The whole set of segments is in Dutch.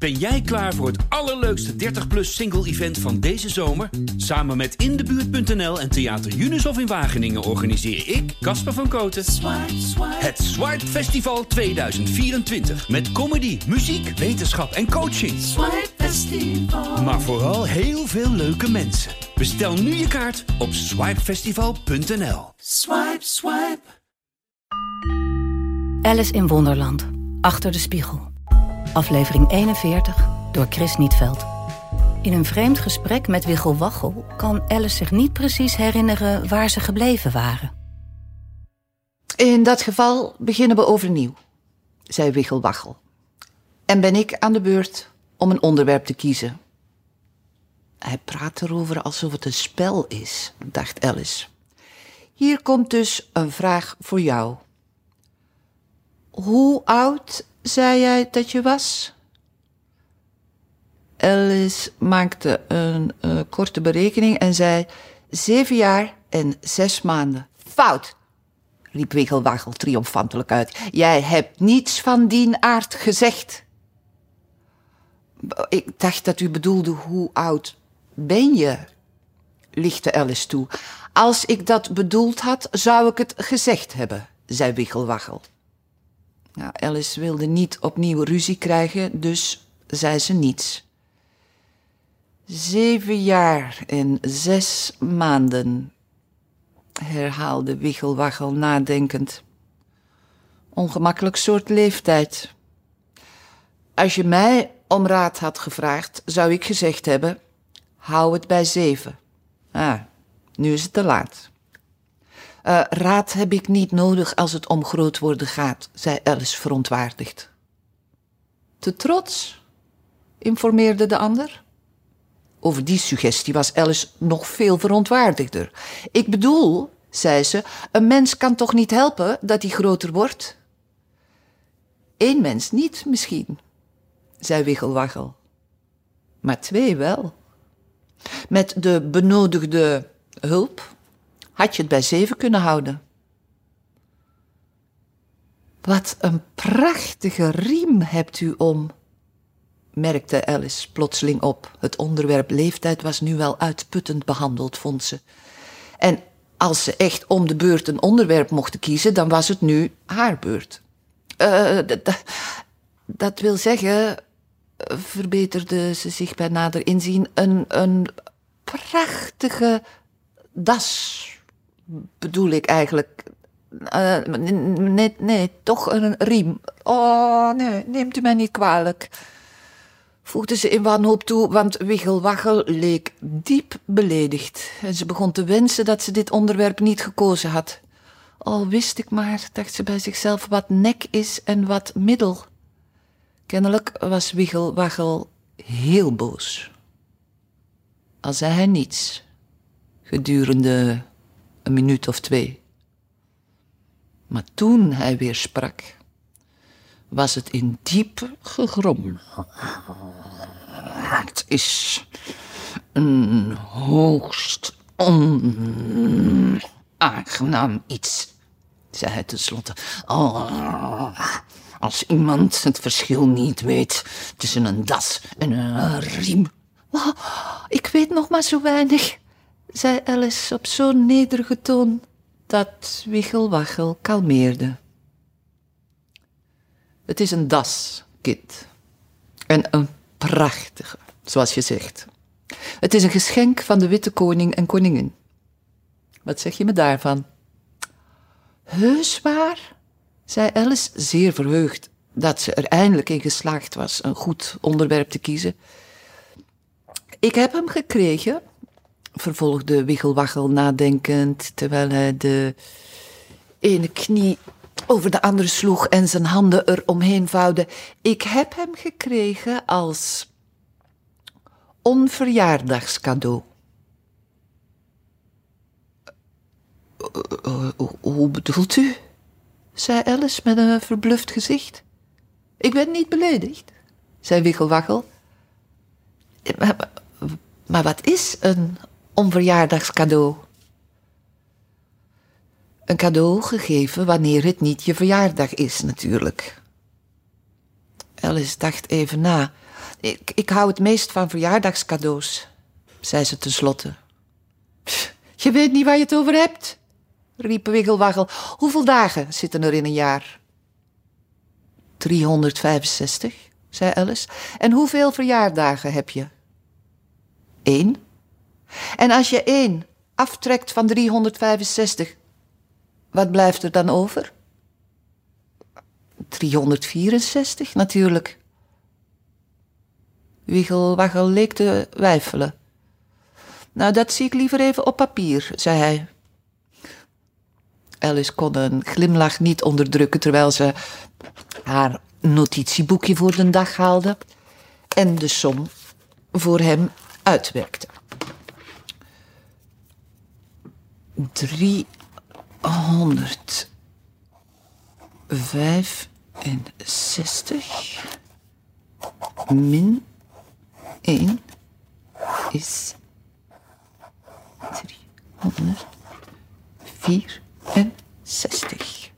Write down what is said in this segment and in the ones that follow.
Ben jij klaar voor het allerleukste 30-plus single-event van deze zomer? Samen met Indebuurt.nl en Theater Unisof in Wageningen organiseer ik, Casper van Koten, het Swipe Festival 2024. Met comedy, muziek, wetenschap en coaching. Maar vooral heel veel leuke mensen. Bestel nu je kaart op swipefestival.nl. Swipe, swipe. Alice in Wonderland. Achter de spiegel. Aflevering 41 door Chris Nietveld. In een vreemd gesprek met Wiggel Waggel kan Alice zich niet precies herinneren waar ze gebleven waren. In dat geval beginnen we overnieuw, zei Wiggel Waggel. En ben ik aan de beurt om een onderwerp te kiezen. Hij praat erover alsof het een spel is, dacht Alice. Hier komt dus een vraag voor jou. Hoe oud zei jij dat je was? Alice maakte een eh, korte berekening en zei zeven jaar en zes maanden. Fout, riep Wiggelwaggel triomfantelijk uit. Jij hebt niets van die aard gezegd. Ik dacht dat u bedoelde hoe oud ben je, lichtte Alice toe. Als ik dat bedoeld had, zou ik het gezegd hebben, zei Wiggelwaggel. Nou, Alice wilde niet opnieuw ruzie krijgen, dus zei ze niets. Zeven jaar en zes maanden, herhaalde Wiggelwaggel nadenkend. Ongemakkelijk soort leeftijd. Als je mij om raad had gevraagd, zou ik gezegd hebben: hou het bij zeven. Ah, nu is het te laat. Uh, raad heb ik niet nodig als het om groot worden gaat, zei Alice verontwaardigd. Te trots? informeerde de ander. Over die suggestie was Alice nog veel verontwaardigder. Ik bedoel, zei ze, een mens kan toch niet helpen dat hij groter wordt? Eén mens niet, misschien, zei Wiggelwaggel. Maar twee wel. Met de benodigde hulp had je het bij zeven kunnen houden. Wat een prachtige riem hebt u om, merkte Alice plotseling op. Het onderwerp leeftijd was nu wel uitputtend behandeld, vond ze. En als ze echt om de beurt een onderwerp mochten kiezen, dan was het nu haar beurt. Uh, dat wil zeggen, verbeterde ze zich bij nader inzien, een, een prachtige das bedoel ik eigenlijk. Uh, nee, nee, toch een riem. Oh, nee, neemt u mij niet kwalijk. Voegde ze in wanhoop toe, want Wiggelwaggel leek diep beledigd. En ze begon te wensen dat ze dit onderwerp niet gekozen had. Al wist ik maar, dacht ze bij zichzelf, wat nek is en wat middel. Kennelijk was Wiggelwaggel heel boos. Al zei hij niets gedurende een minuut of twee. Maar toen hij weer sprak, was het in diep gegrom. Het is een hoogst onaangenaam iets, zei hij tenslotte. Oh, als iemand het verschil niet weet tussen een das en een riem. Oh, ik weet nog maar zo weinig zei Alice op zo'n nederige toon dat Wichelwaggel kalmeerde. Het is een das, Kit. En een prachtige, zoals je zegt. Het is een geschenk van de witte koning en koningin. Wat zeg je me daarvan? Heus waar, zei Alice, zeer verheugd dat ze er eindelijk in geslaagd was een goed onderwerp te kiezen. Ik heb hem gekregen vervolgde Wiggelwaggel nadenkend, terwijl hij de ene knie over de andere sloeg en zijn handen er omheen vouwde. Ik heb hem gekregen als onverjaardagscadeau. Uh, hoe bedoelt u? zei Alice met een verbluft gezicht. Ik ben niet beledigd, zei Wiggelwaggel. Maar, maar wat is een onverjaardagscadeau. Een cadeau gegeven wanneer het niet je verjaardag is, natuurlijk. Alice dacht even na. Ik, ik hou het meest van verjaardagscadeaus, zei ze tenslotte. Je weet niet waar je het over hebt, riep Wiggelwaggel. Hoeveel dagen zitten er in een jaar? 365, zei Alice. En hoeveel verjaardagen heb je? Eén. En als je één aftrekt van 365, wat blijft er dan over? 364 natuurlijk. Wiggelwaggel leek te wijfelen. Nou, dat zie ik liever even op papier, zei hij. Alice kon een glimlach niet onderdrukken terwijl ze haar notitieboekje voor de dag haalde en de som voor hem uitwerkte. 365 min 1 is 364.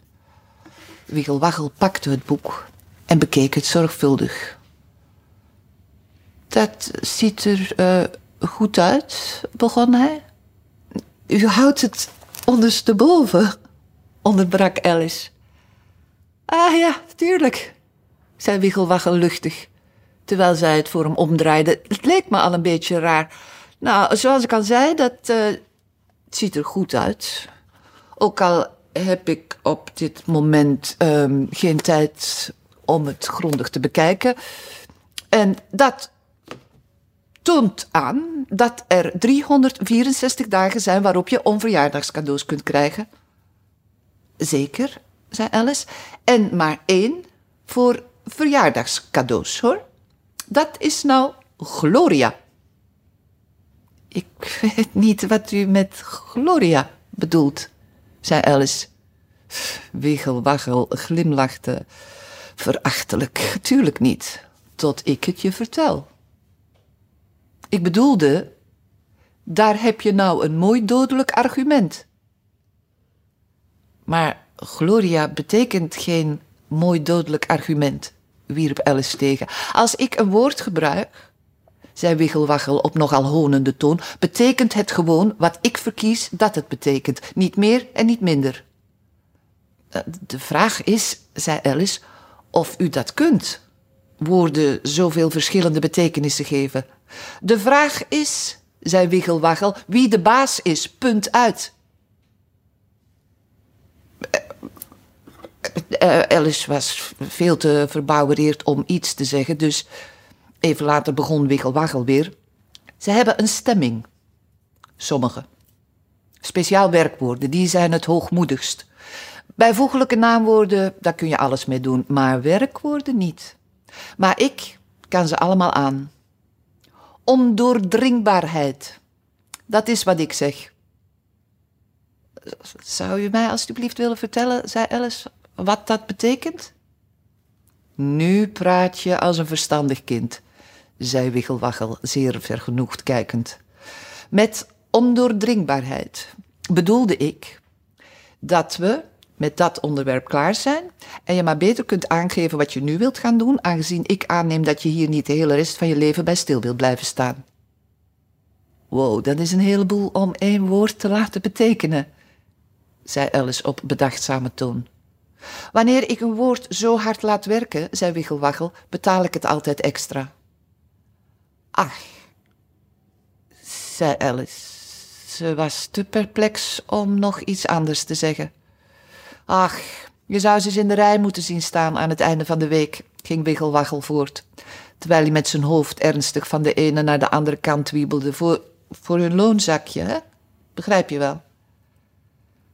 Wiggelwaggel pakte het boek en bekeek het zorgvuldig. Dat ziet er uh, goed uit, begon hij. U houdt het ondersteboven, onderbrak Alice. Ah ja, tuurlijk, zei Wiggelwaggel luchtig, terwijl zij het voor hem omdraaide. Het leek me al een beetje raar. Nou, zoals ik al zei, dat uh, het ziet er goed uit. Ook al heb ik op dit moment um, geen tijd om het grondig te bekijken. En dat toont aan dat er 364 dagen zijn waarop je onverjaardagscadeaus kunt krijgen. Zeker, zei Alice. En maar één voor verjaardagscadeaus, hoor. Dat is nou Gloria. Ik weet niet wat u met Gloria bedoelt, zei Alice. Wiggelwaggel glimlachte verachtelijk. Tuurlijk niet, tot ik het je vertel. Ik bedoelde, daar heb je nou een mooi dodelijk argument. Maar Gloria betekent geen mooi dodelijk argument, wierp Alice tegen. Als ik een woord gebruik, zei Wiggelwaggel op nogal honende toon, betekent het gewoon wat ik verkies dat het betekent. Niet meer en niet minder. Eh, de vraag is, zei Alice, of u dat kunt. Woorden zoveel verschillende betekenissen geven. De vraag is, zei Wiggelwaggel, wie de baas is, punt uit. Uh, Alice was veel te verbouwereerd om iets te zeggen, dus even later begon Wiggelwaggel weer. Ze hebben een stemming. Sommige. Speciaal werkwoorden, die zijn het hoogmoedigst. Bijvoeglijke naamwoorden, daar kun je alles mee doen, maar werkwoorden niet. Maar ik kan ze allemaal aan. Ondoordringbaarheid. Dat is wat ik zeg. Zou u mij alstublieft willen vertellen, zei Alice, wat dat betekent? Nu praat je als een verstandig kind, zei Wiggelwaggel, zeer vergenoegd kijkend. Met ondoordringbaarheid bedoelde ik dat we met dat onderwerp klaar zijn en je maar beter kunt aangeven wat je nu wilt gaan doen, aangezien ik aanneem dat je hier niet de hele rest van je leven bij stil wilt blijven staan. Wow, dat is een heleboel om één woord te laten betekenen, zei Alice op bedachtzame toon. Wanneer ik een woord zo hard laat werken, zei Wiggelwaggel, betaal ik het altijd extra. Ach, zei Alice. Ze was te perplex om nog iets anders te zeggen. Ach, je zou ze eens in de rij moeten zien staan aan het einde van de week, ging Wiggelwaggel voort, terwijl hij met zijn hoofd ernstig van de ene naar de andere kant wiebelde, voor, voor hun loonzakje, hè? Begrijp je wel?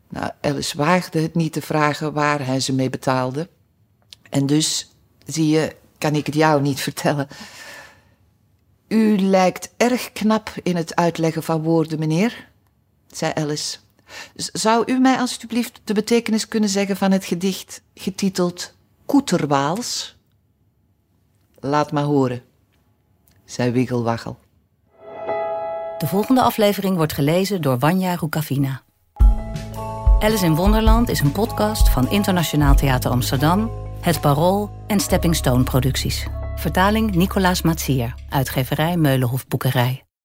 Nou, Alice waagde het niet te vragen waar hij ze mee betaalde. En dus, zie je, kan ik het jou niet vertellen. U lijkt erg knap in het uitleggen van woorden, meneer, zei Alice. Zou u mij alstublieft de betekenis kunnen zeggen van het gedicht getiteld Koeterwaals? Laat maar horen, zei Wiggelwaggel. De volgende aflevering wordt gelezen door Wanja Rukavina. Alice in Wonderland is een podcast van Internationaal Theater Amsterdam, Het Parool en Stepping Stone Producties. Vertaling Nicolaas Matsier, uitgeverij Meulenhof Boekerij.